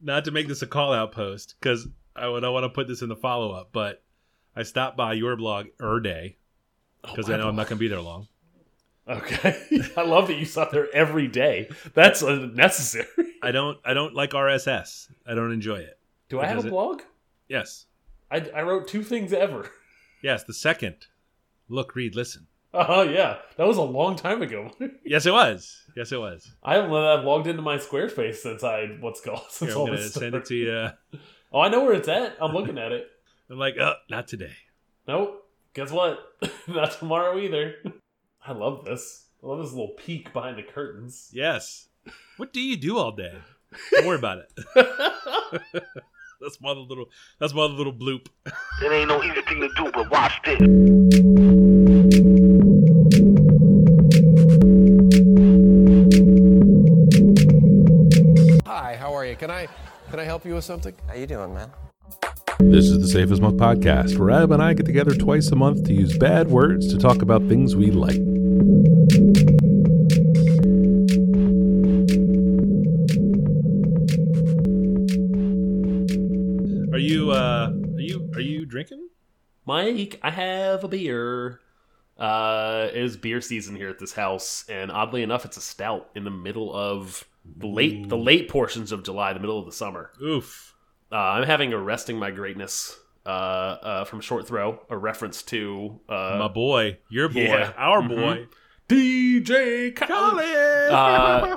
not to make this a call out post because I would I want to put this in the follow up, but I stopped by your blog er day because I know I'm not going to be there long. Okay, I love that you sat there every day. That's unnecessary. I don't I don't like RSS. I don't enjoy it. Do I have a it- blog? Yes, I, I wrote two things ever. yes. The second, look, read, listen. Oh yeah, that was a long time ago. Yes, it was. Yes, it was. I haven't I've logged into my Squarespace since I what's called since Here, I'm all gonna this send it started. to you. Oh, I know where it's at. I'm looking at it. I'm like, oh, not today. Nope. Guess what? Not tomorrow either. I love this. I love this little peek behind the curtains. Yes. What do you do all day? Don't worry about it. That's my little. That's my little bloop. It ain't no easy thing to do, but watch this. Help you with something? How you doing, man? This is the Safe as Milk podcast, where Ab and I get together twice a month to use bad words to talk about things we like. Are you? uh Are you? Are you drinking? Mike, I have a beer. Uh, it is beer season here at this house, and oddly enough, it's a stout in the middle of the late the late portions of July, the middle of the summer. Oof. Uh, I'm having a resting my greatness uh, uh, from Short Throw, a reference to uh, My boy, your boy, yeah. our Mhm. boy, DJ Khaled. Uh,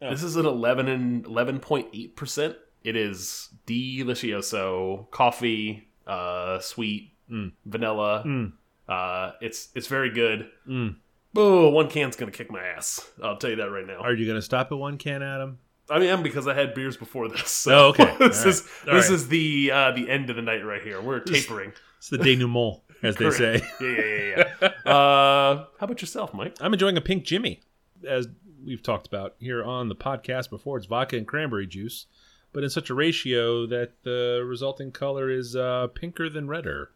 This is an 11 and 11.8 percent. It is delicioso, coffee, uh, sweet, Mm. vanilla. Mm. Uh, it's it's very good. Mm. Oh, one can's gonna kick my ass. I'll tell you that right now. Are you going to stop at one can, Adam? I mean, because I had beers before this. So Oh, okay. this All is. All this right. is the uh, the end of the night right here. We're tapering. It's the denouement, as they say. Yeah, yeah, yeah. yeah. uh, how about yourself, Mike? I'm enjoying a pink Jimmy, as we've talked about here on the podcast before. It's vodka and cranberry juice, but in such a ratio that the resulting color is uh, pinker than redder,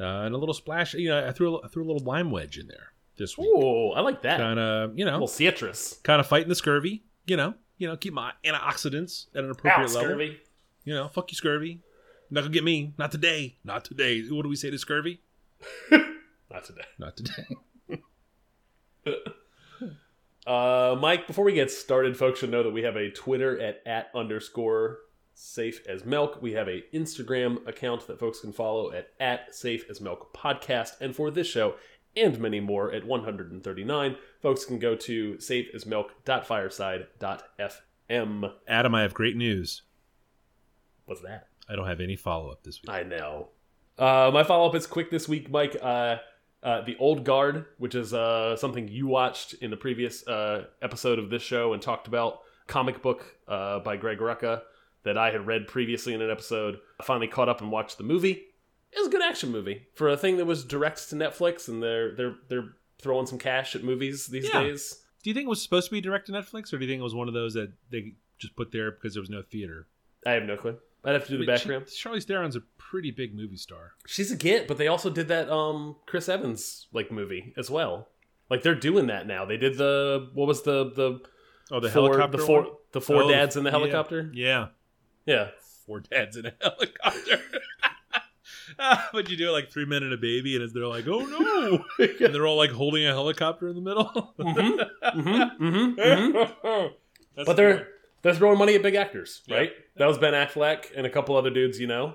uh, and a little splash. You know, I threw a, I threw a little lime wedge in there this week, Oh, I like that. kind of you A know, little citrus. kind of fighting the scurvy. You know, you know, keep my antioxidants at an appropriate Ow, level. scurvy. You know, fuck you, scurvy. Not gonna get me. Not today. Not today. What do we say to scurvy? Not today. Not today. Uh, Mike, before we get started, folks should know that we have a Twitter at at underscore safe as milk. We have a Instagram account that folks can follow at at safe as milk podcast. And for this show and many more at 139, folks can go to safeasmilk.fireside.fm. Adam, I have great news. What's that? I don't have any follow up this week. I know. Uh, my follow up is quick this week, Mike. Uh, uh, the Old Guard, which is uh, something you watched in the previous uh, episode of this show and talked about, comic book uh, by Greg Rucka that I had read previously in an episode. I finally caught up and watched the movie. It was a good action movie for a thing that was direct to Netflix, and they're they're they're throwing some cash at movies these Yeah. days. Do you think it was supposed to be direct to Netflix, or do you think it was one of those that they just put there because there was no theater? I have no clue. I'd have to do the I mean, background. She, Charlize Theron's a pretty big movie star. She's a git, but they also did that um Chris Evans like movie as well. Like they're doing that now. They did the what was the the Oh, the four, helicopter. the four one? the four Oh, dads in the helicopter. Yeah, Yeah. Four dads in a helicopter. But you do it like three men and a baby, and they're like, "Oh no!" and they're all like holding a helicopter in the middle. Mhm, mhm, mhm, mhm. But the they're one. they're throwing money at big actors, Yeah. right? That was Ben Affleck and a couple other dudes, you know.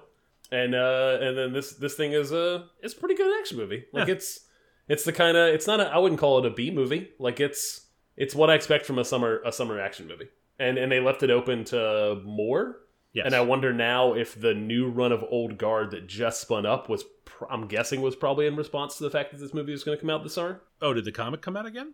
And uh and then this this thing is a it's a pretty good action movie. Like Yeah. it's it's the kind of it's not a I wouldn't call it a B movie. Like it's it's what I expect from a summer a summer action movie. And and they left it open to more. Yes. And I wonder now if the new run of Old Guard that just spun up was, pr I'm guessing, was probably in response to the fact that this movie was going to come out this summer. oh, did the comic come out again?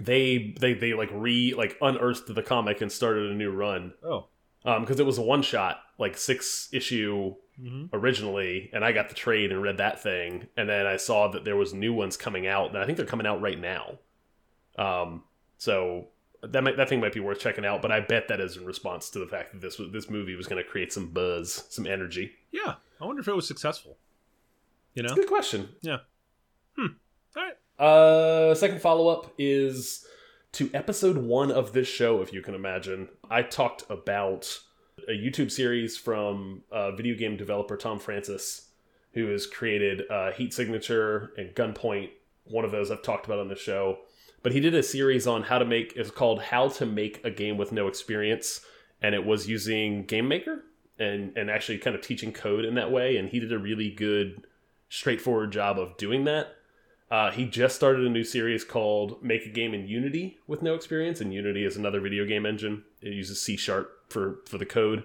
They they they like re like unearthed the comic and started a new run Oh, um because it was a one shot like six issue Mhm. originally, and I got the trade and read that thing, and then I saw that there was new ones coming out, and I think they're coming out right now. Um, so that might, that thing might be worth checking out, but I bet that is in response to the fact that this was this movie was going to create some buzz, some energy. yeah. I wonder if it was successful. You know? Good question. Yeah. Hmm. All right. Uh, second follow up is to episode one of this show, if you can imagine. I talked about a YouTube series from uh, video game developer Tom Francis, who has created uh, Heat Signature and Gunpoint. One of those I've talked about on the show. But he did a series on how to make, it's called How to Make a Game with No Experience. And it was using Game Maker and, and actually kind of teaching code in that way. And he did a really good, straightforward job of doing that. Uh, he just started a new series called Make a Game in Unity with no experience, and Unity is another video game engine. It uses C sharp for for the code,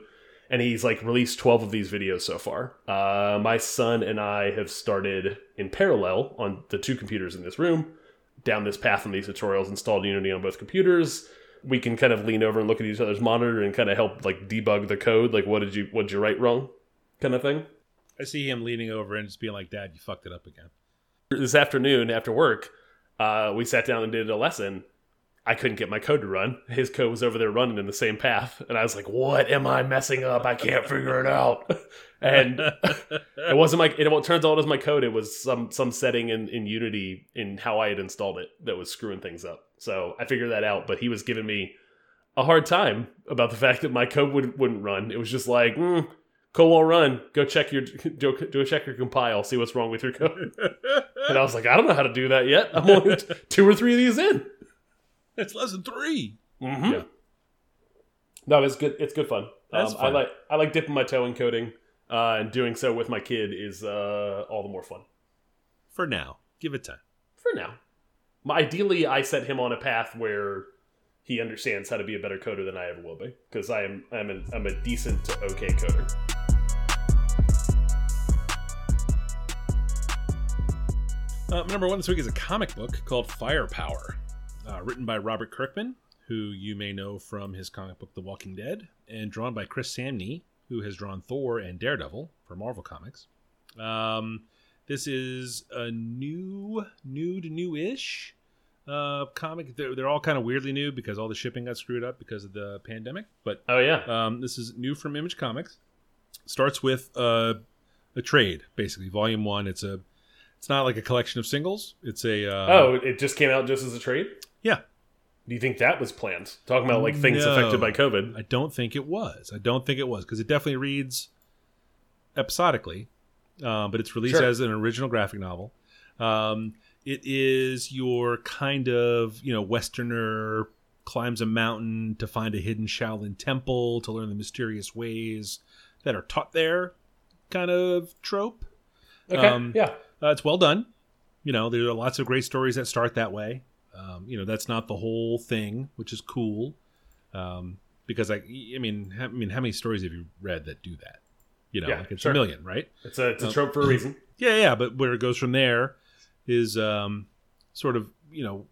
and he's like released twelve of these videos so far. Uh, my son and I have started in parallel on the two computers in this room down this path on these tutorials. Installed Unity on both computers. We can kind of lean over and look at each other's monitor and kind of help like debug the code. Like, what did you what did you write wrong, kind of thing. I see him leaning over and just being like, "Dad, you fucked it up again." this afternoon after work, uh, we sat down and did a lesson. I couldn't get my code to run. His code was over there running in the same path, and I was like, "What am I messing up? I can't figure it out." and it wasn't my. It turns out it was my code. It was some some setting in in Unity in how I had installed it that was screwing things up. So I figured that out. But he was giving me a hard time about the fact that my code would, wouldn't run. It was just like, mm, code won't run. Go check your do, do a check your compile. See what's wrong with your code. and I was like, I don't know how to do that yet. I'm only two or three of these in. It's lesson 3 Mm-hmm. Yeah. No, it's good. It's good fun. That's um, fun. I like I like dipping my toe in coding, uh, and doing so with my kid is uh, all the more fun For now, give it time. for now. My- Ideally, I set him on a path where he understands how to be a better coder than I ever will be, because I am I'm, an, I'm a decent to okay coder. Uh, number one this week is a comic book called Firepower, uh, written by Robert Kirkman, who you may know from his comic book The Walking Dead, and drawn by Chris Samnee, who has drawn Thor and Daredevil for Marvel Comics. Um, this is a new, new to new-ish uh, comic. They're, they're all kind of weirdly new because all the shipping got screwed up because of the pandemic. But Oh yeah, um, this is new from Image Comics. Starts with uh, a trade, basically, volume one. It's a, it's not like a collection of singles. It's a uh, oh, it just came out just as a trade. Yeah. Do you think that was planned? Talking about like things No. affected by COVID. I don't think it was. I don't think it was because it definitely reads episodically, uh, but it's released Sure. as an original graphic novel. Um, it is your kind of you know Westerner climbs a mountain to find a hidden Shaolin temple to learn the mysterious ways that are taught there, kind of trope. Okay, Um, yeah, Uh, it's well done. You know, there are lots of great stories that start that way. Um, you know, that's not the whole thing, which is cool. Um, because I, I mean, I mean, how many stories have you read that do that? You know, Yeah, like it's sure. a million, right? it's a it's a trope for a reason. Yeah, yeah. But where it goes from there is um, sort of you know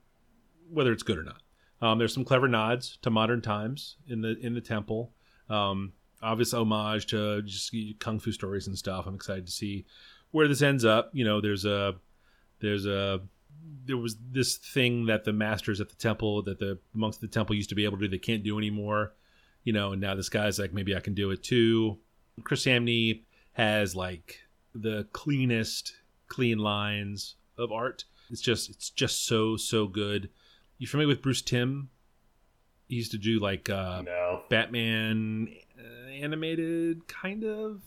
whether it's good or not. Um, there's some clever nods to modern times in the in the temple. Um, obvious homage to just kung fu stories and stuff. I'm excited to see where this ends up. You know, there's a there's a there was this thing that the masters at the temple that the monks at the temple used to be able to do they can't do anymore. You know, and now this guy's like maybe I can do it too. Chris Samnee has like the cleanest clean lines of art. It's just it's just so so good. You familiar with Bruce Timm? He used to do like uh, no, Batman uh, animated kind of.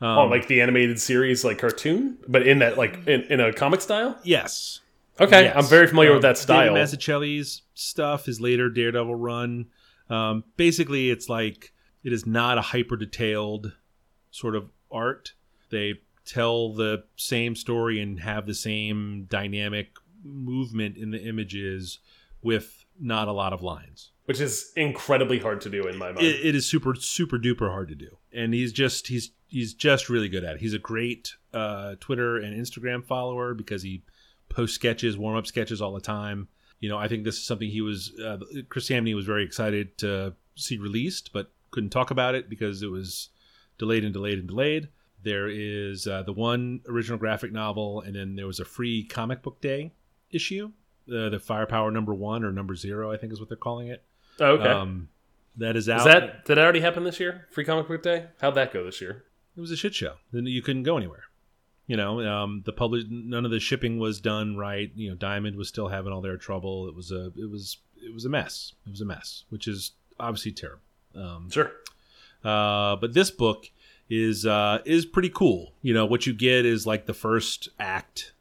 Um, oh, like the animated series, like cartoon, but in that like in, in a comic style. yes, Okay, Yes. I'm very familiar with Um, that style. David Mazzucchelli's stuff, his later Daredevil run. Um, basically, it's like it is not a hyper detailed sort of art. They tell the same story and have the same dynamic movement in the images with not a lot of lines. which is incredibly hard to do in my mind. It, it is super super duper hard to do, and he's just he's he's just really good at it. He's a great uh, Twitter and Instagram follower because he posts sketches, warm up sketches all the time. You know, I think this is something he was uh, Chris Samnee was very excited to see released, but couldn't talk about it because it was delayed and delayed and delayed. There is uh, the one original graphic novel, and then there was a free comic book day issue, uh, the Firepower number one or number zero, I think is what they're calling it. Oh, okay, Um, that is out. is that did that already happen this year? Free comic book day? How'd that go this year? it was a shit show. Then you couldn't go anywhere. You know, um, the public, none of the shipping was done right. You know, Diamond was still having all their trouble. It was a, it was, it was a mess. It was a mess, which is obviously terrible. Um, Sure. uh, but this book is uh, is pretty cool. You know, what you get is like the first act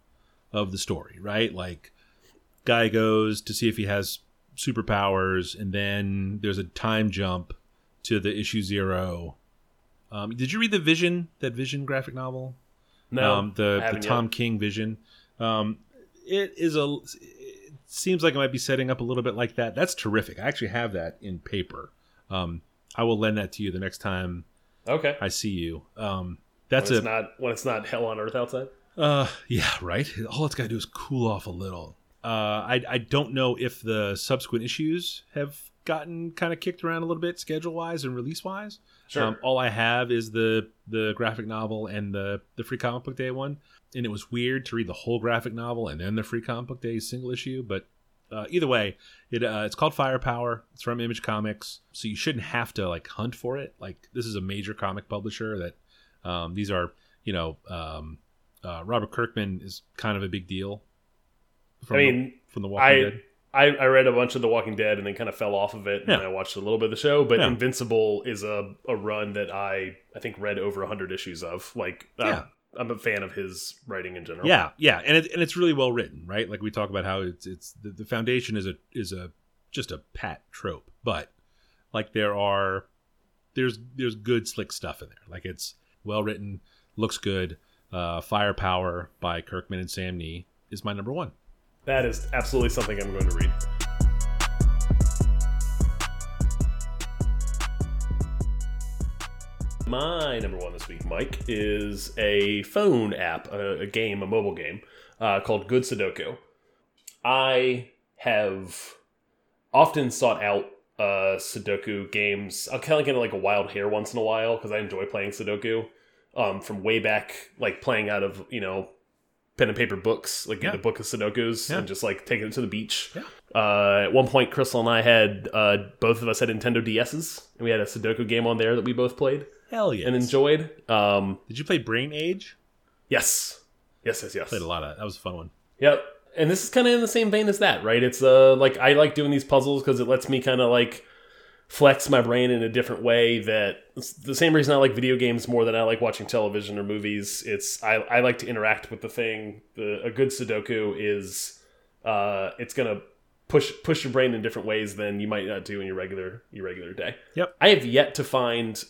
of the story, right? Like, guy goes to see if he has superpowers, and then there's a time jump to the issue zero. Um, did you read the Vision that Vision graphic novel? No, um, the the Tom yet. King Vision. Um, it is a. It seems like it might be setting up a little bit like that. That's terrific. I actually have that in paper. Um, I will lend that to you the next time Okay. I see you. Um, When that's it's a not when it's not hell on earth outside. uh, yeah, right. All it's got to do is cool off a little. Uh, I I don't know if the subsequent issues have gotten kind of kicked around a little bit schedule wise and release wise. Sure. Um, all I have is the the graphic novel and the the free comic book day one, and it was weird to read the whole graphic novel and then the free comic book day single issue. But uh, either way, it uh, it's called Firepower. It's from Image Comics, so you shouldn't have to like hunt for it. Like this is a major comic publisher that um, these are you know um, uh, Robert Kirkman is kind of a big deal. From I mean, the, from the Walking I, Dead. I I read a bunch of The Walking Dead and then kind of fell off of it, and Yeah. I watched a little bit of the show. But Yeah. Invincible is a, a run that I I think read over hundred issues of. Like, I'm- Yeah. I'm, a fan of his writing in general. Yeah, yeah, and it, and it's really well written, right? Like we talk about how it's it's the, the foundation is a is a just a pat trope, but like there are there's there's good slick stuff in there. Like it's well written, looks good. Uh, Firepower by Kirkman and Samnee is my number one. That is absolutely something I'm going to read. My number one this week, Mike, is a phone app, a, a game, a mobile game uh, called Good Sudoku. I have often sought out uh, Sudoku games. I'll kind of get like a wild hair once in a while because I enjoy playing Sudoku. Um, from way back, like playing out of you know pen and paper books, like Yeah. a book of Sudokus Yeah. and just like taking it to the beach. Yeah. Uh, at one point, Crystal and I had uh, both of us had Nintendo DSs, and we had a Sudoku game on there that we both played Hell yeah! and enjoyed. Um, Did you play Brain Age? yes, yes, yes, yes. Played a lot of that. That was a fun one. Yep. And this is kind of in the same vein as that, right? It's uh like I like doing these puzzles because it lets me kind of like flex my brain in a different way. That the same reason I like video games more than I like watching television or movies. It's I, I like to interact with the thing. The a good Sudoku is uh it's gonna push push your brain in different ways than you might not do in your regular your regular day. Yep. I have yet to find.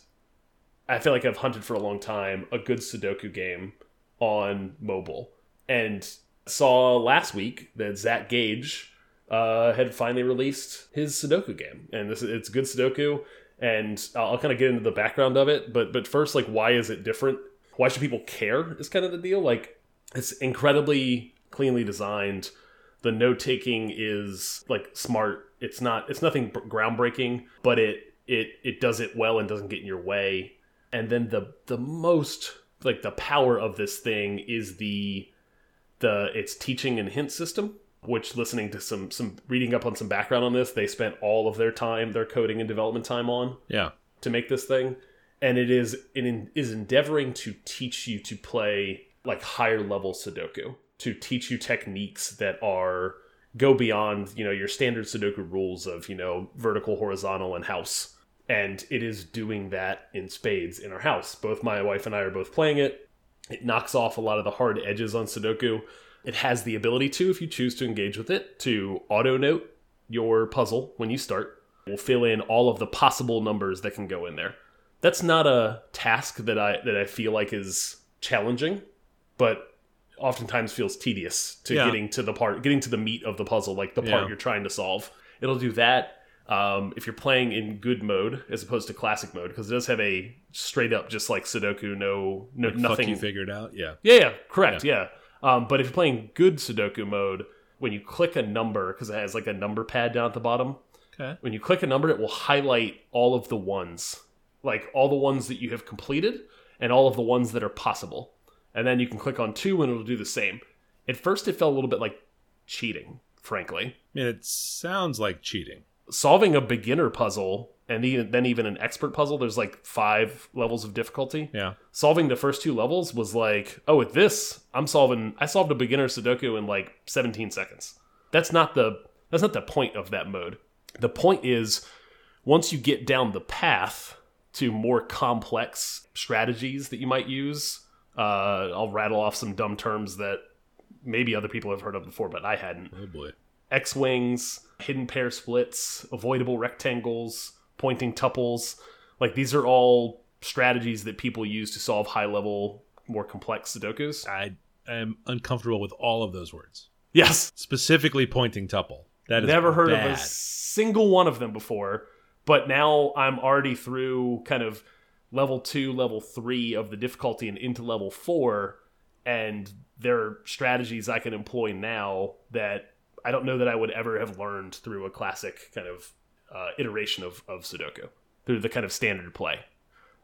I feel like I've hunted for a long time a good Sudoku game on mobile, and saw last week that Zach Gage uh, had finally released his Sudoku game, and this it's good Sudoku. And I'll, I'll kind of get into the background of it, but but first, like, why is it different? Why should people care? Is kind of the deal. Like, it's incredibly cleanly designed. The note taking is like smart. It's not. It's nothing groundbreaking, but it it it does it well and doesn't get in your way. And then the the most like the power of this thing is the the its teaching and hint system which listening to some some reading up on some background on this they spent all of their time their coding and development time on Yeah. to make this thing. And it is it in, is endeavoring to teach you to play like higher level sudoku to teach you techniques that are go beyond you know your standard sudoku rules of you know vertical horizontal and house. And it is doing that in spades in our house. Both my wife and i are both playing it. It knocks off a lot of the hard edges on sudoku it has the ability to if you choose to engage with it to auto note your puzzle when you start will fill in all of the possible numbers that can go in there. That's not a task that I that I feel like is challenging, but oftentimes feels tedious to Yeah. getting to the part getting to the meat of the puzzle, like the part Yeah. you're trying to solve. It'll do that um, if you're playing in good mode as opposed to classic mode because it does have a straight up just like Sudoku, no, no Like, nothing figured out. Yeah. yeah, yeah, correct. Yeah. Um, but if you're playing good Sudoku mode, when you click a number, because it has like a number pad down at the bottom, Okay. when you click a number, it will highlight all of the ones, like all the ones that you have completed and all of the ones that are possible. And then you can click on two and it'll do the same. At first, it felt a little bit like cheating, frankly. I mean, it sounds like cheating. Solving a beginner puzzle and even, then even an expert puzzle, there's like five levels of difficulty Yeah. solving the first two levels was like, oh, with this, I'm solving. I solved a beginner Sudoku in like 17 seconds. That's not the That's not the point of that mode. The point is once you get down the path to more complex strategies that you might use, uh, I'll rattle off some dumb terms that maybe other people have heard of before, but I hadn't. Oh boy. X Wings, hidden pair splits, avoidable rectangles, pointing tuples. Like these are all strategies that people use to solve high level, more complex Sudokus. I am uncomfortable with all of those words. Yes. Specifically pointing tuple. That is Never heard bad. of a single one of them before, but now I'm already through kind of level two, level three of the difficulty and into level four, and there are strategies I can employ now that I don't know that I would ever have learned through a classic kind of uh, iteration of, of Sudoku, through the kind of standard play.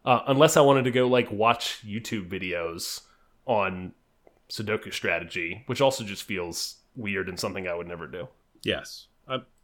Uh, unless I wanted to go like watch YouTube videos on Sudoku strategy, which also just feels weird and something I would never do Yes.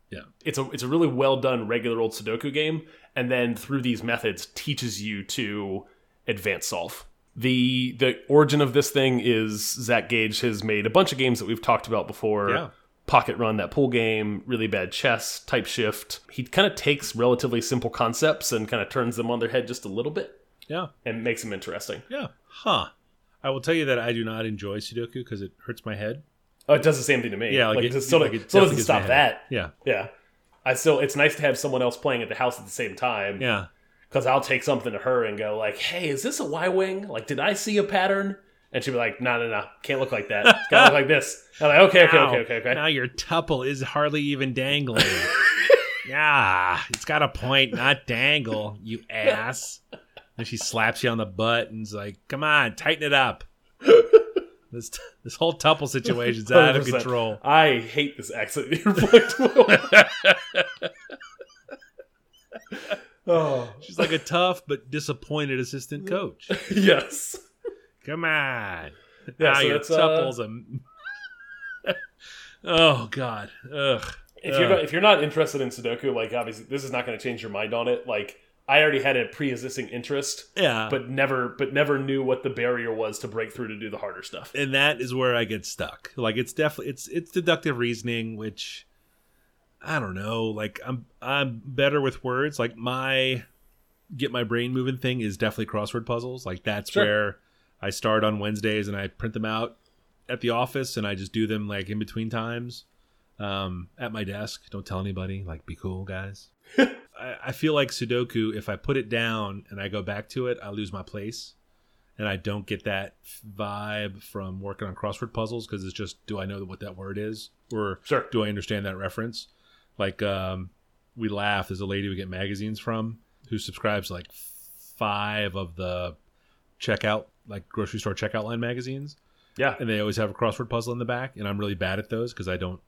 Yeah. it's a it's a really well done regular old Sudoku game, and then through these methods teaches you to advance solve. The the origin of this thing is Zach Gage has made a bunch of games that we've talked about before. Yeah. Pocket Run, that pool game, really bad chess, TypeShift. He kind of takes relatively simple concepts and kind of turns them on their head just a little bit Yeah. and makes them interesting. Yeah. Huh. I will tell you that I do not enjoy Sudoku because it hurts my head. Oh, it does the same thing to me. Yeah, like like, it- it, still, like it still doesn't stop that. Yeah. Yeah. I still, it's nice to have someone else playing at the house at the same time. Yeah. because I'll take something to her and go like, "Hey, is this a Y wing? Like, did I see a pattern?" And she'd be like, "No, no, no, can't look like that. It's gotta look like this." I'm like, "Okay, okay, okay, okay, okay." Now your tuple is hardly even dangling. yeah, it's got a point, not dangle, you ass. And she slaps you on the butt and's like, "Come on, tighten it up." This this whole tuple situation's out of control. I hate this accent you're oh, She's like a tough but disappointed assistant coach. yes. Come on. Yeah, now so your uh, tuple's a. oh God. Ugh. If you're not, if you're not interested in Sudoku, like obviously this is not going to change your mind on it. Like I already had a pre-existing interest, yeah. but never but never knew what the barrier was to break through to do the harder stuff. and that is where I get stuck. Like it's definitely it's it's deductive reasoning, which I don't know. Like I'm I'm better with words. Like my get my brain moving thing is definitely crossword puzzles. Like that's Sure. where I start on Wednesdays and I print them out at the office and I just do them like in between times um, at my desk. Don't tell anybody. Like be cool, guys. I, I feel like Sudoku. If I put it down and I go back to it, I lose my place and I don't get that vibe from working on crossword puzzles because it's just do I know what that word is or Sure. do I understand that reference? Like um, we laugh. There's a lady we get magazines from who subscribes like five of the checkout like grocery store checkout line magazines, Yeah, and they always have a crossword puzzle in the back, and I'm really bad at those because I don't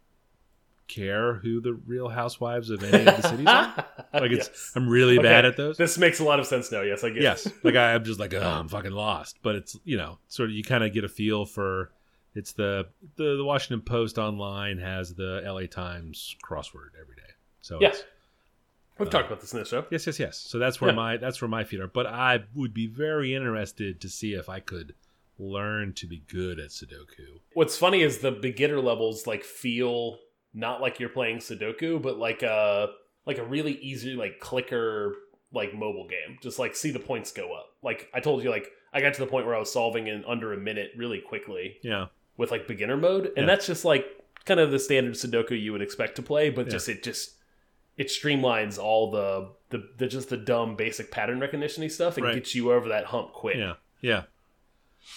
care who the real housewives of any of the cities are. Like it's Yes. I'm really Okay. bad at those. This makes a lot of sense now. Yes, I it. yes like I, i'm just like oh, i'm fucking lost but it's you know sort of you kind of get a feel for it's the, the the washington post online has the la times crossword every day so Yeah. We've talked about this in this show. yes yes yes so that's where Yeah. my that's where my feet are but i would be very interested to see if i could learn to be good at sudoku What's funny is the beginner levels like feel not like you're playing Sudoku, but like a like a really easy like clicker like mobile game. Just like see the points go up. Like I told you, like I got to the point where I was solving in under a minute really quickly yeah with like beginner mode, and Yeah. that's just like kind of the standard Sudoku you would expect to play, but Yeah. just it just it streamlines all the the, the just the dumb basic pattern recognition stuff and Right. gets you over that hump quick. yeah yeah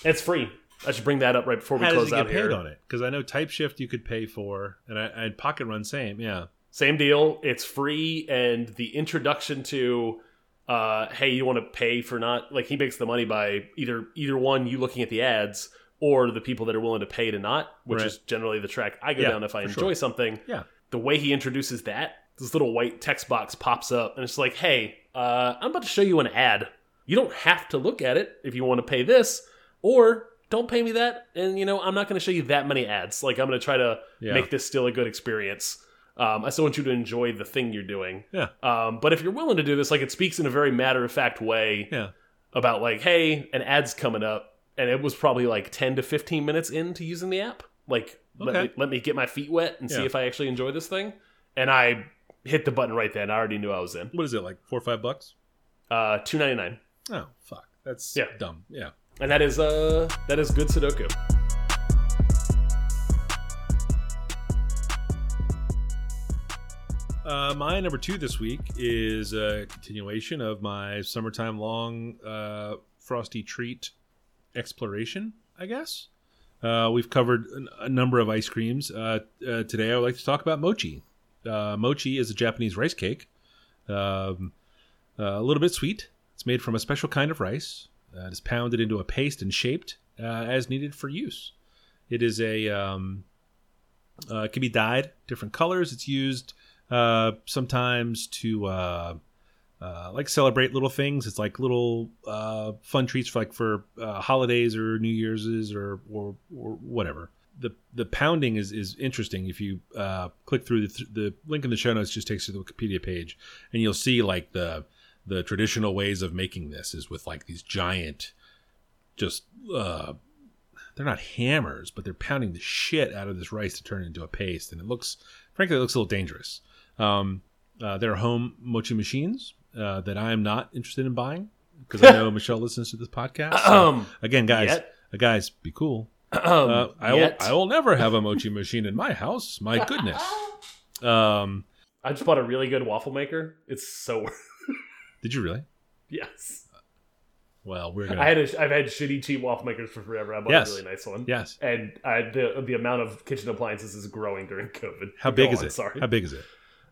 it's free. I should bring that up right before we how does close it out get paid here. on it because i know TypeShift you could pay for and i and pocket run same yeah Same deal. It's free, and the introduction to, uh, hey, you want to pay for not like he makes the money by either either one you looking at the ads or the people that are willing to pay to not, which Right. is generally the track I go Yeah, down if I enjoy sure. something. yeah The way he introduces that, this little white text box pops up, and it's like, hey, uh, I'm about to show you an ad. You don't have to look at it if you want to pay this, or don't pay me that, and you know I'm not going to show you that many ads. Like I'm going to try to Yeah. make this still a good experience. Um, I still want you to enjoy the thing you're doing. yeah Um, but if you're willing to do this, like it speaks in a very matter of fact way yeah about like, hey, an ad's coming up, and it was probably like 10 to 15 minutes into using the app. Like, let, me, let me get my feet wet and see if I actually enjoy this thing. and I hit the button right then. I already knew I was in. What is it like? Four or five bucks? Uh, two ninety nine, Oh fuck, that's Yeah. dumb. Yeah. and that is uh that is good Sudoku. Uh, my number two this week is a continuation of my summertime long uh, frosty treat exploration. I guess uh, we've covered a number of ice creams. Uh, uh, today, I would like to talk about mochi. Uh, mochi is a Japanese rice cake, um, uh, a little bit sweet. It's made from a special kind of rice. It is pounded into a paste and shaped uh, as needed for use. It is a um, uh, it can be dyed different colors. It's used sometimes to uh, like celebrate little things. It's like little uh, fun treats for like for uh, holidays or New Year's or, or or whatever. The the pounding is is interesting. If you uh, click through the, the link in the show notes, just takes you to the Wikipedia page, and you'll see like the the traditional ways of making this is with like these giant, just uh, they're not hammers, but they're pounding the shit out of this rice to turn it into a paste, and it looks, frankly, it looks a little dangerous. Um, uh, there are home mochi machines uh, that I am not interested in buying because I know Michelle listens to this podcast. So, again, guys, yet. uh, guys, be cool. Um, Uh, I will. I will never have a mochi machine in my house. My goodness. Um, I just bought a really good waffle maker. It's so did you really? yes. Well, we're gonna. I had a, I've had shitty cheap waffle makers for forever. I bought Yes. a really nice one. yes. And I, the the amount of kitchen appliances is growing during COVID. How Go big on, is it? Sorry. How big is it?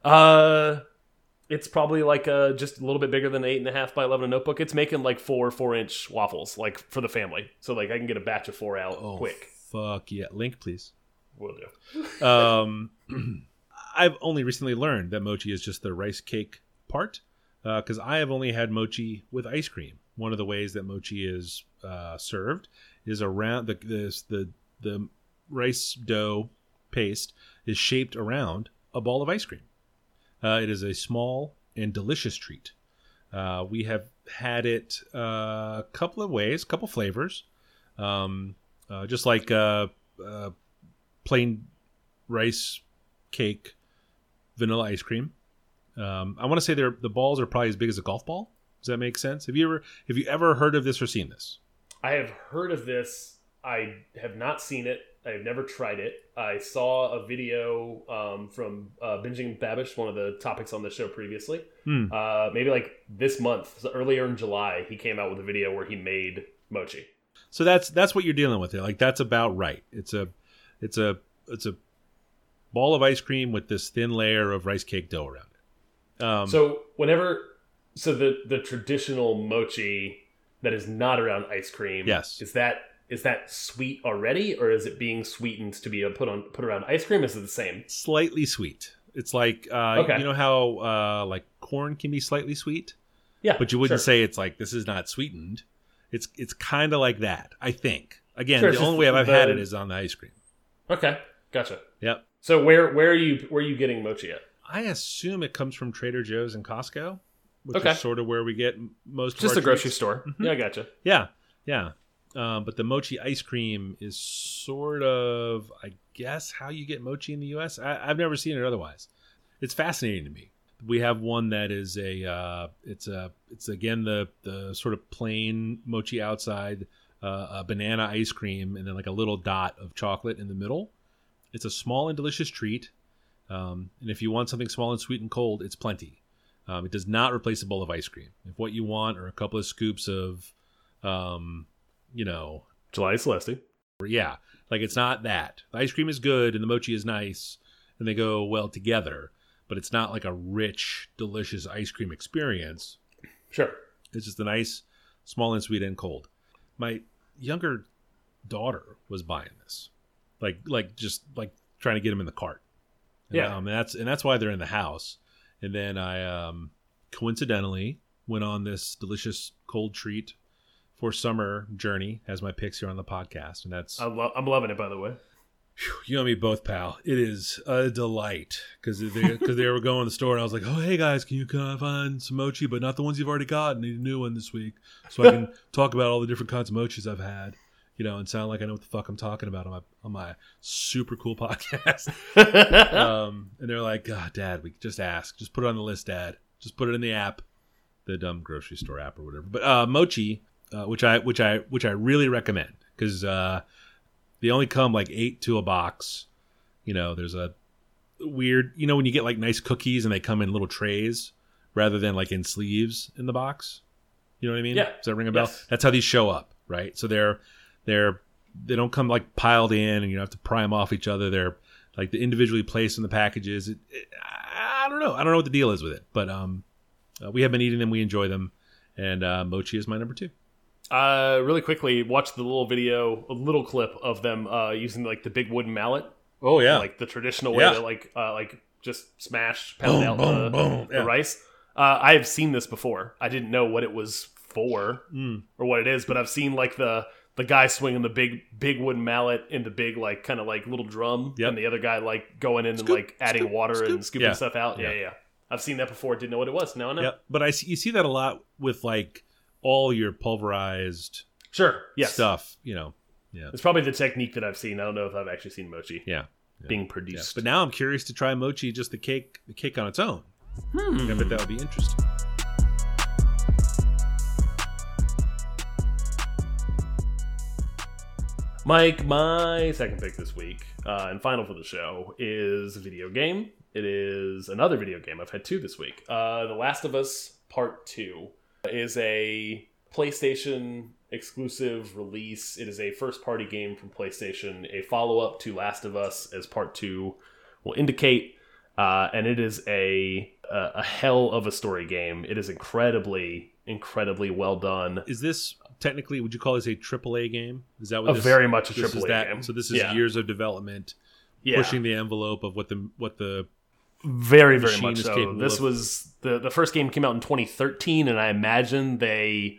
Uh, it's probably like uh just a little bit bigger than an eight and a half by eleven notebook. It's making like four four inch waffles, like for the family. So like I can get a batch of four out Oh, quick. Fuck yeah! Link, please. Will do. um, I've only recently learned that mochi is just the rice cake part because I have only had mochi with ice cream. One of the ways that mochi is uh, served is around the this, the the rice dough paste is shaped around a ball of ice cream. Uh, it is a small and delicious treat. Uh, we have had it uh, a couple of ways, a couple flavors, um, uh, just like uh, uh, plain rice cake, vanilla ice cream. Um, I want to say the balls are probably as big as a golf ball. Does that make sense? Have you ever have you ever heard of this or seen this? I have heard of this. I have not seen it. I've never tried it. I saw a video um, from uh, Binging Babish, one of the topics on the show previously. Hmm. Uh, maybe like this month, so earlier in July, he came out with a video where he made mochi. So that's that's what you're dealing with there. Like that's about right. It's a it's a it's a ball of ice cream with this thin layer of rice cake dough around it. Um, So whenever, so the the traditional mochi that is not around ice cream, Yes. is that is that sweet already, or is it being sweetened to be put on put around ice cream? Is it the same? slightly sweet. It's like uh, Okay. you know how uh, like corn can be slightly sweet. Yeah, but you wouldn't sure. say it's like this is not sweetened. It's it's kind of like that. I think. Again, Sure, the only way I've had it is on the ice cream. Okay, gotcha. Yep. So where where are you where are you getting mochi at? I assume it comes from Trader Joe's and Costco, which Okay. is sort of where we get most. Just of a grocery treats. store. Mm-hmm. Yeah, I gotcha. Yeah, yeah. Um, but the mochi ice cream is sort of, I guess, how you get mochi in the U.S. I, I've never seen it otherwise. It's fascinating to me. We have one that is a, uh, it's a, it's again the the sort of plain mochi outside, uh, a banana ice cream, and then like a little dot of chocolate in the middle. It's a small and delicious treat. Um, and if you want something small and sweet and cold, it's plenty. Um, it does not replace a bowl of ice cream. If what you want are a couple of scoops of, um, you know, July Celeste. yeah, like it's not that. The ice cream is good and the mochi is nice and they go well together, but it's not like a rich, delicious ice cream experience. Sure. It's just a nice, small and sweet and cold. My younger daughter was buying this, like like just like trying to get them in the cart. And, Yeah. um, and that's and that's why they're in the house. And then I um, coincidentally went on this delicious cold treat for summer journey as my picks here on the podcast, and that's I'm, lo- I'm loving it, by the way. you and me both, pal. It is a delight because they, cause they were going to the store and I was like, "Oh, hey guys, can you can I find some mochi, but not the ones you've already got? I need a new one this week, so I can talk about all the different kinds of mochis I've had." you know, and sound like I know what the fuck I'm talking about on my on my super cool podcast. um, and they're like, "God, Dad, we just ask, just put it on the list, Dad, just put it in the app, the dumb grocery store app or whatever." But uh, mochi, uh, which I which I which I really recommend because uh, they only come like eight to a box. You know, there's a weird, you know, when you get like nice cookies and they come in little trays rather than like in sleeves in the box. You know what I mean? Yeah. Does that ring a bell? Yes. That's how these show up, right? So they're they're they don't come like piled in and you have to pry them off each other. They're like the individually placed in the packages. It, it, I don't know. I don't know what the deal is with it, but um, uh, we have been eating them. We enjoy them, and uh, mochi is my number two. Uh, really quickly, watch the little video, a little clip of them uh, using like the big wooden mallet, Oh yeah, like the traditional way Yeah. to like uh, like just smash pound Boom, out boom, the, boom. the Yeah. rice. Uh, I have seen this before. I didn't know what it was for Mm. or what it is, but I've seen like the the guy swinging the big big wooden mallet in the big like kind of like little drum, Yep. and the other guy like going in and like adding scoop, water scoop. and scooping Yeah. stuff out. Yeah. Yeah. yeah, yeah. I've seen that before. Didn't know what it was. Now I know. yeah. But I see, you see that a lot with like all your pulverized Sure. Yes. stuff. You know, yeah, It's probably the technique that I've seen. I don't know if I've actually seen mochi yeah. being Yeah. produced. But now I'm curious to try mochi, just the cake, the cake on its own. Hmm. I bet that would be interesting. Mike, my second pick this week uh, and final for the show is a video game. It is another video game. I've had two this week. Uh, the Last of Us Part 2 is a PlayStation exclusive release. It is a first party game from PlayStation, a follow up to Last of Us, as Part 2 will indicate. Uh, and it is a, a a hell of a story game. It is incredibly, incredibly well done. Is this technically? Would you call this a AAA game? Is that what A this, very much a AAA game. So this is Yeah. years of development, Yeah. pushing the envelope of what the what the Very, very much so. This of. was the the first game came out in 2013, and I imagine they,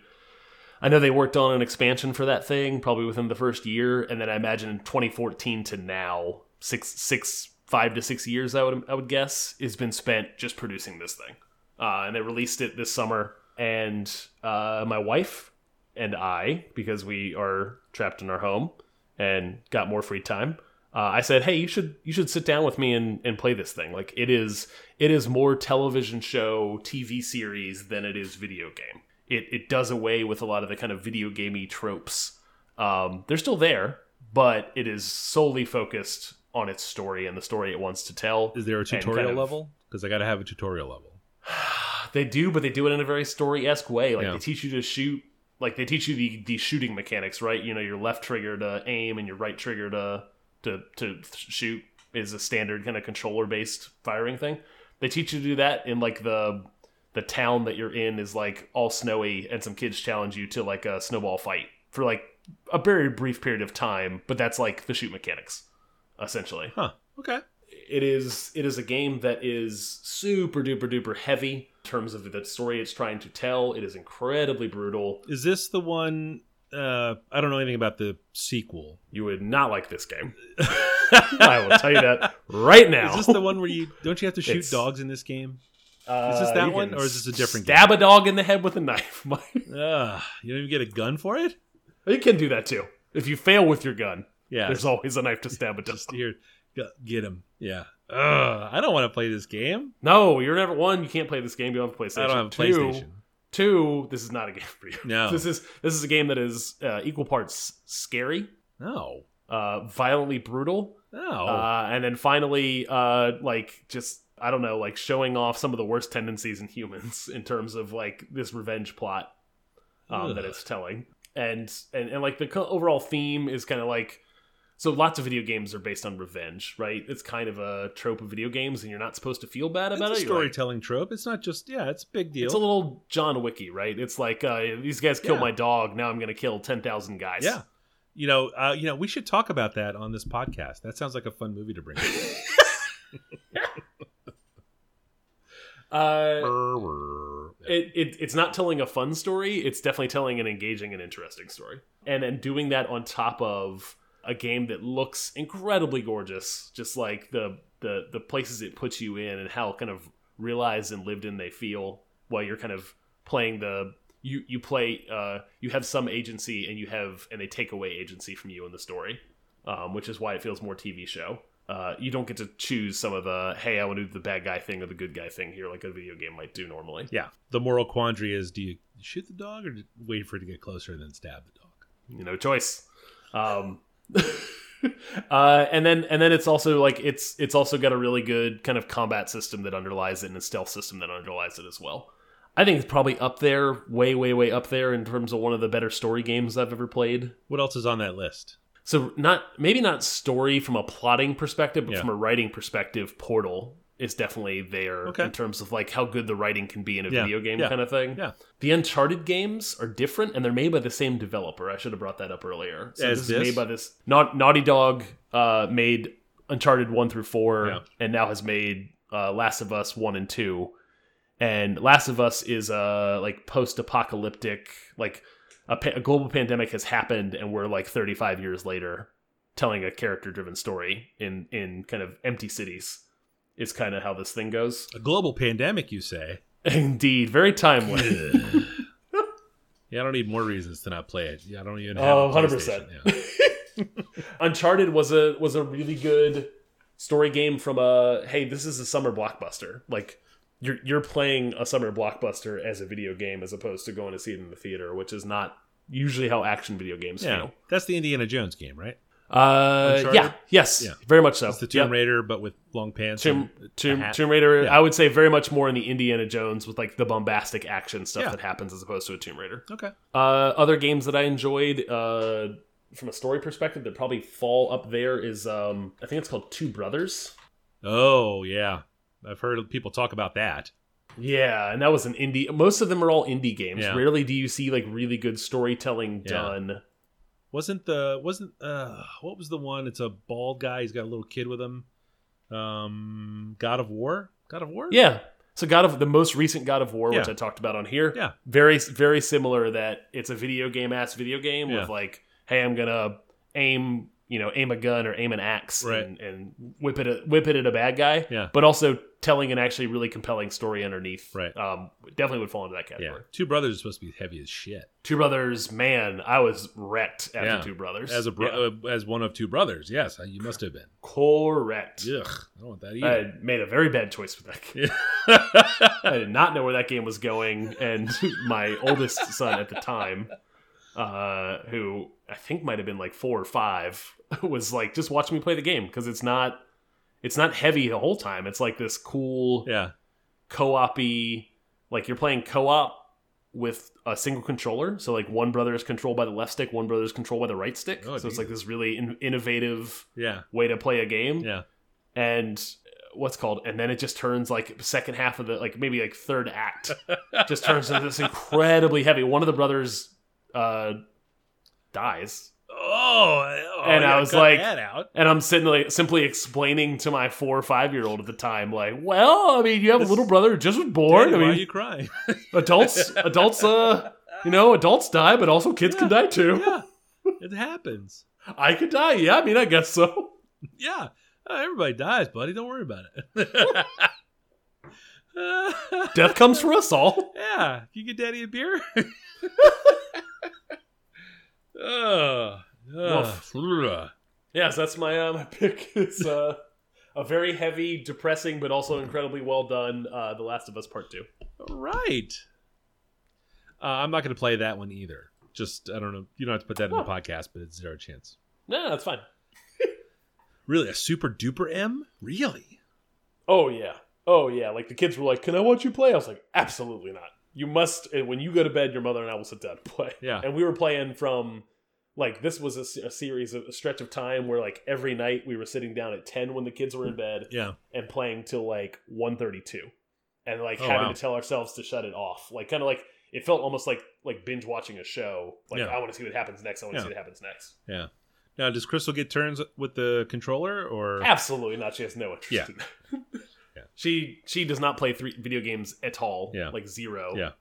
I know they worked on an expansion for that thing probably within the first year, and then I imagine in 2014 to now, six six five to six years, I would I would guess, has been spent just producing this thing, uh, and they released it this summer, and uh, my wife and I, because we are trapped in our home and got more free time, uh, I said, "Hey, you should you should sit down with me and, and play this thing. Like it is it is more television show, TV series than it is video game. It it does away with a lot of the kind of video gamey tropes. Um, they're still there, but it is solely focused on its story and the story it wants to tell. is there a and kind tutorial of- level? Because I got to have a tutorial level. They do, but they do it in a very story esque way. Like Yeah. they teach you to shoot. Like they teach you the the shooting mechanics, right? You know, your left trigger to aim and your right trigger to to to shoot is a standard kind of controller based firing thing. They teach you to do that in like the the town that you're in is like all snowy and some kids challenge you to like a snowball fight for like a very brief period of time, but that's like the shoot mechanics essentially Huh. Okay. it is it is a game that is super duper duper heavy in terms of the story it's trying to tell. It is incredibly brutal. Is this the one? Uh, I don't know anything about the sequel. You would not like this game. I will tell you that right now. Is this the one where you don't you have to shoot It's- dogs in this game? Uh, is this that one, or is this a different Stab a dog in the head with a knife. Ugh, you don't even get a gun for it. you can do that too. If you fail with your gun, Yeah, there's always a knife to stab a dog. just here, get him. Yeah. Ugh, I don't want to play this game. No, you're never one. You can't play this game. You don't have PlayStation. I don't have a Two, PlayStation. Two, this is not a game for you. No. this is this is a game that is uh, equal parts scary, No, uh, violently brutal, no. uh, and then finally, uh, like just I don't know, like showing off some of the worst tendencies in humans in terms of like this revenge plot um, that it's telling, and and and like the overall theme is kind of like. So lots of video games are based on revenge, right? It's kind of a trope of video games, and you're not supposed to feel bad it's about a it. You're like, storytelling trope. It's not just yeah. It's a big deal. it's a little John Wicky, right? It's like uh, these guys killed Yeah. my dog. Now I'm going to kill ten thousand guys. yeah. You know, uh, you know, we should talk about that on this podcast. That sounds like a fun movie to bring. Uh, it, it it's not telling a fun story. It's definitely telling an engaging and interesting story, and then doing that on top of a game that looks incredibly gorgeous, just like the the the places it puts you in and how kind of realized and lived in they feel while you're kind of playing the you you play uh, you have some agency and you have and they take away agency from you in the story, um, which is why it feels more TV show. Uh, you don't get to choose some of the hey I want to do the bad guy thing or the good guy thing here like a video game might do normally. Yeah. The moral quandary is: do you shoot the dog or wait for it to get closer and then stab the dog? you know choice um uh and then and then it's also like it's it's also got a really good kind of combat system that underlies it and a stealth system that underlies it as well i think it's probably up there way way way up there in terms of one of the better story games i've ever played What else is on that list? so not maybe not story from a plotting perspective but Yeah. from a writing perspective portal is definitely there Okay. in terms of like how good the writing can be in a Yeah. video game Yeah. kind of thing Yeah. the Uncharted games are different, and they're made by the same developer. I should have brought that up earlier. So As this, this? is made by this. Naughty Dog uh, made Uncharted one through four, Yeah. and now has made uh, Last of Us one and two. And Last of Us is a like post-apocalyptic, like a, pa- a global pandemic has happened, and we're like 35 years later, telling a character-driven story in in kind of empty cities. Is kind of how this thing goes. A global pandemic, you say? Indeed, very timely. Yeah, I don't need more reasons to not play it. Yeah, I don't even have. Oh, 100%. Uncharted was a was a really good story game from a hey, this is a summer blockbuster. Like you're you're playing a summer blockbuster as a video game as opposed to going to see it in the theater, which is not usually how action video games yeah, feel. that's the Indiana Jones game, right? Uh, Uncharted? yeah, yes, Yeah. very much so. It's the Tomb Yep. Raider, but with long pants. Tomb, and a Tomb, hat. Tomb Raider, Yeah. I would say very much more in the Indiana Jones with like the bombastic action stuff Yeah. that happens as opposed to a Tomb Raider. Okay. Uh, other games that I enjoyed uh, from a story perspective that probably fall up there is um, I think it's called Two Brothers. Oh yeah, I've heard people talk about that. Yeah, and that was an indie. Most of them are all indie games. Yeah. Rarely do you see like really good storytelling Yeah. done. Wasn't the wasn't uh what was the one? It's a bald guy. He's got a little kid with him. Um, God of War. God of War. Yeah. So God of the most recent God of War, which I talked about on here, Yeah. very very similar. That it's a video game ass video game Yeah. with like, hey, I'm gonna aim, you know, aim a gun or aim an axe Right. and, and whip it whip it at a bad guy. Yeah. But also telling an actually really compelling story underneath. Right. Um, definitely would fall into that Yeah. category. Two brothers are supposed to be heavy as shit. Two Brothers, man, I was wrecked after Yeah. Two Brothers. As a bro- uh, as one of two brothers, yes, you must have been. Correct. Ugh, I don't want that either. had made a very bad choice with that game. I did not know where that game was going, and my oldest son at the time, uh, who I think might have been like four or five, was like, "Just watch me play the game because it's not, it's not heavy the whole time. It's like this cool yeah, co-op-y, like you're playing co-op with a single controller. So like one brother is controlled by the left stick, one brother is controlled by the right stick. Oh, so it's like this really in innovative yeah, way to play a game yeah. and what's called and then it just turns like second half of the like maybe like third act just turns into this incredibly heavy one of the brothers uh dies Oh, oh And I was like- out. and i'm sitting like simply explaining to my four or five year old at the time like well i mean you have a little brother who just was born Daddy, i why are mean you crying? adults adults uh you know adults die but also kids can die too yeah, it happens. i could die yeah i mean i guess so Yeah, Uh, everybody dies, buddy. Don't worry about it. death comes for us all Yeah, you get daddy a beer. Ugh. Ugh. Yes, that's my uh, my pick. It's uh, a very heavy, depressing, but also incredibly well done. Uh, the Last of Us Part Two. All right. Uh, I'm not going to play that one either. Just I don't know. You don't have to put that in the podcast, but it's zero chance. No, that's fine. Really, a super duper M? Really? Oh yeah, oh yeah. Like the kids were like, "Can I watch you play?" I was like, "Absolutely not. You must." And when you go to bed, your mother and I will sit down and play. Yeah. And we were playing from. Like this was a, a series of a stretch of time where like every night we were sitting down at ten when the kids were in mm, bed Yeah. and playing till like 1.32 and like Oh, having wow. to tell ourselves to shut it off like kind of like it felt almost like like binge watching a show like Yeah. i want to see what happens next i want to Yeah. see what happens next Yeah. Now, does Crystal get turns with the controller or? absolutely not she has no interest Yeah. in that. Yeah. she she does not play three video games at all Yeah. like zero Yeah.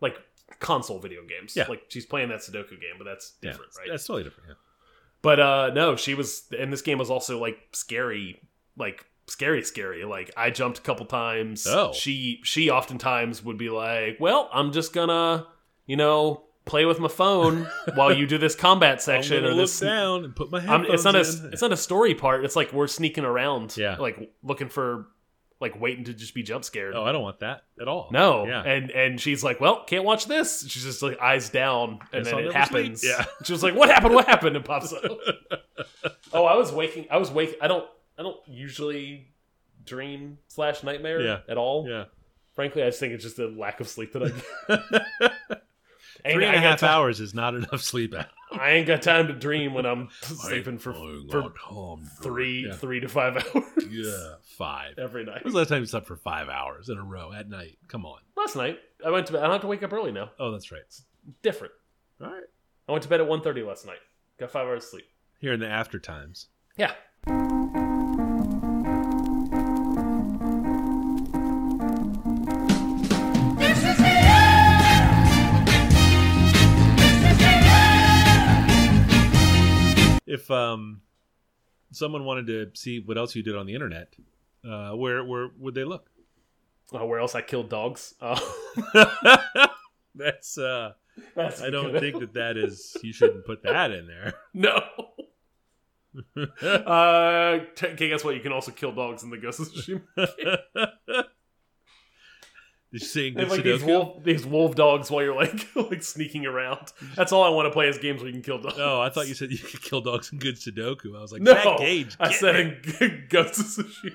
Like console video games Yeah. like she's playing that sudoku game but that's Yeah, different right That's totally different. Yeah. But uh no, she was and this game was also like scary, like scary scary. Like I jumped a couple times. Oh. She she oftentimes would be like, "Well, I'm just going to you know, play with my phone while you do this combat I'm section gonna or this. down and put my I'm, headphones it's not a in. it's not a story part. It's like we're sneaking around, Yeah. like looking for, like waiting to just be jump scared. oh, I don't want that at all. No, Yeah. and and she's like, "Well, can't watch this." She's just like eyes down, and Guess then I'll it happens. sleep. Yeah. she was like, "What happened? What happened?" And pops up. oh, I was waking. I was waking. I don't. I don't usually dream slash nightmare Yeah. at all. yeah. Frankly, I just think it's just a lack of sleep that I Three and a half hours is not enough sleep. I ain't got time to dream when I'm sleeping for for three Yeah. three to five hours Yeah, five. every night. When was the last time you slept for five hours in a row at night? Come on. Last night, I went to bed. I don't have to wake up early now. Oh, that's right. Different. All right. I went to bed at 1.30 last night. Got five hours of sleep. Here in the after times. Yeah. If um, someone wanted to see what else you did on the internet, uh, where where would they look? Uh, where else I killed dogs? Uh, That's uh, that's I don't good. think that that is. You shouldn't put that in there. No. uh, okay, guess what? You can also kill dogs in the Ghost of Tsushima. Did you say They good like these wolf, these wolf dogs while you're like like sneaking around. That's all I want to play is games where you can kill dogs. Oh, I thought you said you could kill dogs in good Sudoku. I was like, no. Gage. I said it. in Ghost of Tsushima.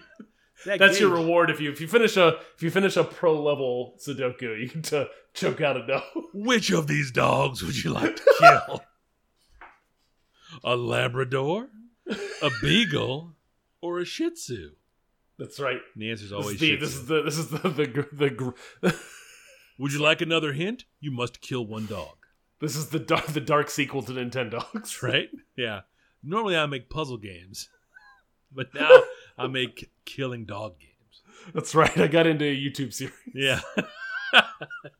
Zach That's your reward if you if you finish a if you finish a pro level Sudoku, you get to choke out a dog. Which of these dogs would you like to kill? a Labrador, a Beagle, or a Shih Tzu? That's right. And the answer is always the Shih this is the this is the the, gr- the Would you like another hint? You must kill one dog. this is the dark the dark sequel to Nintendogs. Right? Yeah. Normally I make puzzle games, but now I make killing dog games. That's right. I got into a YouTube series. Yeah.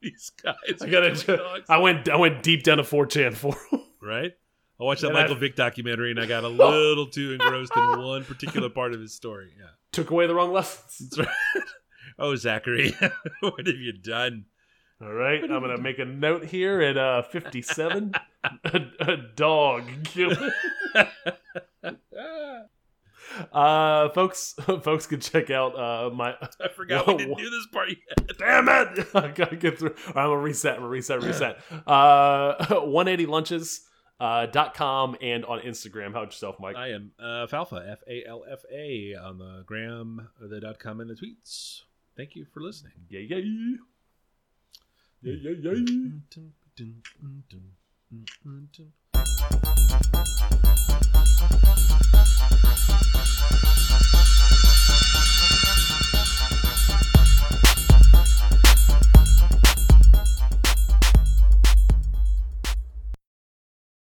these guys. I got into dogs. I went I went deep down to 4chan for right? I watched that And I- Michael Vick documentary and I got a little too engrossed in one particular part of his story. Yeah. Took away the wrong lessons. Oh, Zachary, what have you done? All right, I'm gonna make a note here at uh 57. a, a dog. uh, folks, folks can check out uh my. I forgot Whoa, we didn't do this part yet. Damn it! I gotta get through. Right, I'm gonna reset. I'm gonna reset. Reset. Uh, 180 lunches. Uh, dot com and on Instagram. How'd yourself, Mike? I am uh, Falfa, F A L F A, on the gram, the dot com, and the tweets. Thank you for listening. Yeah, yeah, yeah, yeah, yeah. yeah.